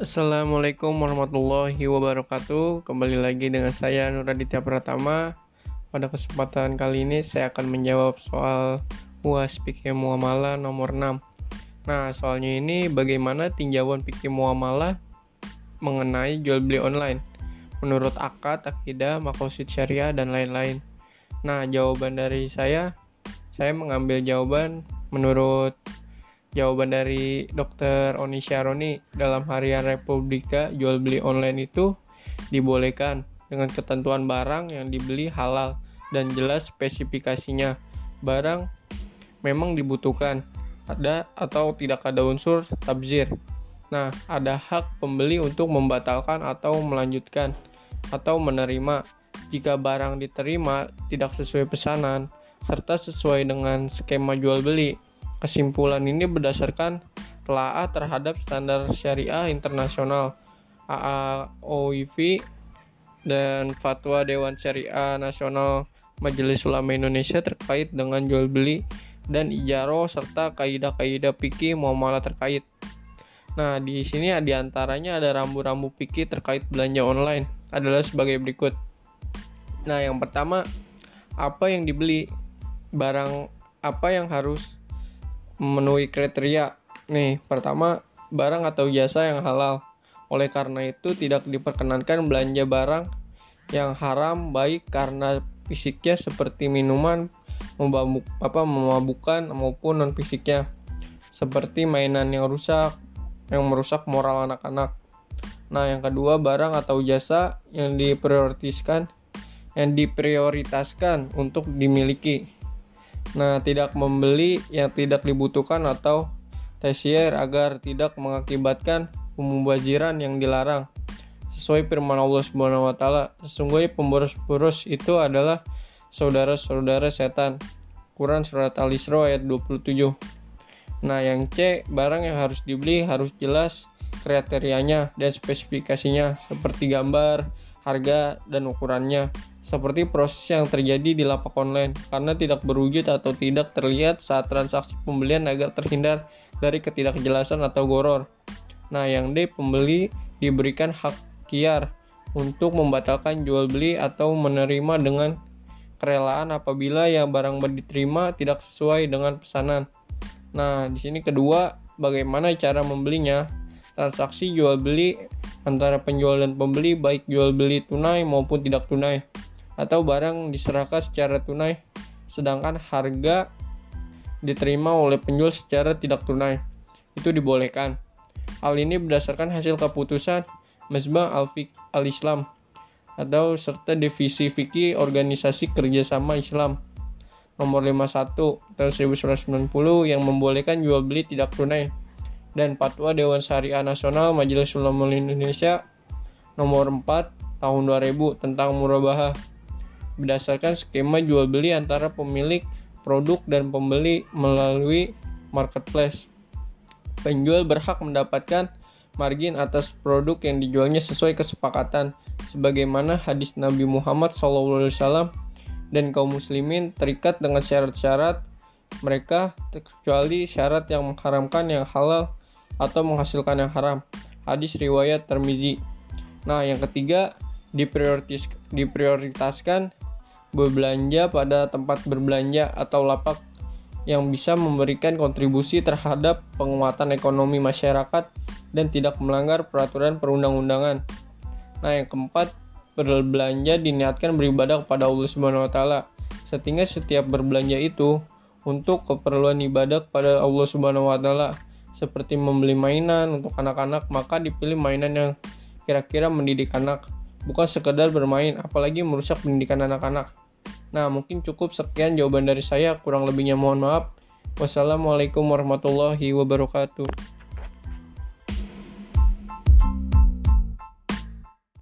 Assalamualaikum warahmatullahi wabarakatuh. Kembali lagi dengan saya Nur Aditya Pratama. Pada kesempatan kali ini saya akan menjawab soal UAS fikih muamalah nomor 6. Nah, soalnya ini bagaimana tinjauan fikih muamalah mengenai jual beli online menurut akad, akidah, makosid syariah dan lain-lain. Nah, jawaban dari saya saya mengambil jawaban menurut jawaban dari Dr. Oni Syaroni dalam harian Republika jual beli online itu dibolehkan dengan ketentuan barang yang dibeli halal dan jelas spesifikasinya. Barang memang dibutuhkan ada atau tidak ada unsur tabzir. Nah, ada hak pembeli untuk membatalkan atau melanjutkan atau menerima jika barang diterima tidak sesuai pesanan serta sesuai dengan skema jual beli Kesimpulan ini berdasarkan telaah terhadap standar syariah internasional AAOIV dan Fatwa Dewan Syariah Nasional Majelis Ulama Indonesia terkait dengan jual beli dan ijaro serta kaidah-kaidah fikih muamalah terkait. Nah, di sini di antaranya ada rambu-rambu fikih terkait belanja online adalah sebagai berikut. Nah, yang pertama, apa yang dibeli, barang apa yang harus memenuhi kriteria. Nih, pertama, barang atau jasa yang halal. Oleh karena itu, tidak diperkenankan belanja barang yang haram baik karena fisiknya seperti minuman, memabuk, apa, memabukkan maupun non fisiknya seperti mainan yang rusak, yang merusak moral anak-anak. Nah, yang kedua, barang atau jasa yang diprioritaskan yang diprioritaskan untuk dimiliki Nah, tidak membeli yang tidak dibutuhkan atau tesier agar tidak mengakibatkan pemubaziran yang dilarang. Sesuai firman Allah Subhanahu wa taala, sesungguhnya pemboros-boros itu adalah saudara-saudara setan. Quran surat Al-Isra ayat 27. Nah, yang C, barang yang harus dibeli harus jelas kriterianya dan spesifikasinya seperti gambar, harga, dan ukurannya seperti proses yang terjadi di lapak online karena tidak berwujud atau tidak terlihat saat transaksi pembelian agar terhindar dari ketidakjelasan atau goror. Nah, yang D, pembeli diberikan hak kiar untuk membatalkan jual beli atau menerima dengan kerelaan apabila yang barang diterima tidak sesuai dengan pesanan. Nah, di sini kedua, bagaimana cara membelinya? Transaksi jual beli antara penjual dan pembeli baik jual beli tunai maupun tidak tunai atau barang diserahkan secara tunai sedangkan harga diterima oleh penjual secara tidak tunai. Itu dibolehkan. Hal ini berdasarkan hasil keputusan Mesbah Al-Islam atau serta divisi fikih organisasi kerjasama Islam nomor 51 tahun 1990 yang membolehkan jual beli tidak tunai dan Fatwa Dewan Syariah Nasional Majelis Ulama Indonesia nomor 4 tahun 2000 tentang murabahah berdasarkan skema jual beli antara pemilik produk dan pembeli melalui marketplace. Penjual berhak mendapatkan margin atas produk yang dijualnya sesuai kesepakatan sebagaimana hadis Nabi Muhammad SAW dan kaum muslimin terikat dengan syarat-syarat mereka kecuali syarat yang mengharamkan yang halal atau menghasilkan yang haram. Hadis riwayat Termizi. Nah, yang ketiga diprioritas, diprioritaskan berbelanja pada tempat berbelanja atau lapak yang bisa memberikan kontribusi terhadap penguatan ekonomi masyarakat dan tidak melanggar peraturan perundang-undangan. Nah, yang keempat, berbelanja diniatkan beribadah kepada Allah Subhanahu wa taala. Sehingga setiap berbelanja itu untuk keperluan ibadah kepada Allah Subhanahu wa taala seperti membeli mainan untuk anak-anak, maka dipilih mainan yang kira-kira mendidik anak bukan sekedar bermain, apalagi merusak pendidikan anak-anak. Nah, mungkin cukup sekian jawaban dari saya, kurang lebihnya mohon maaf. Wassalamualaikum warahmatullahi wabarakatuh.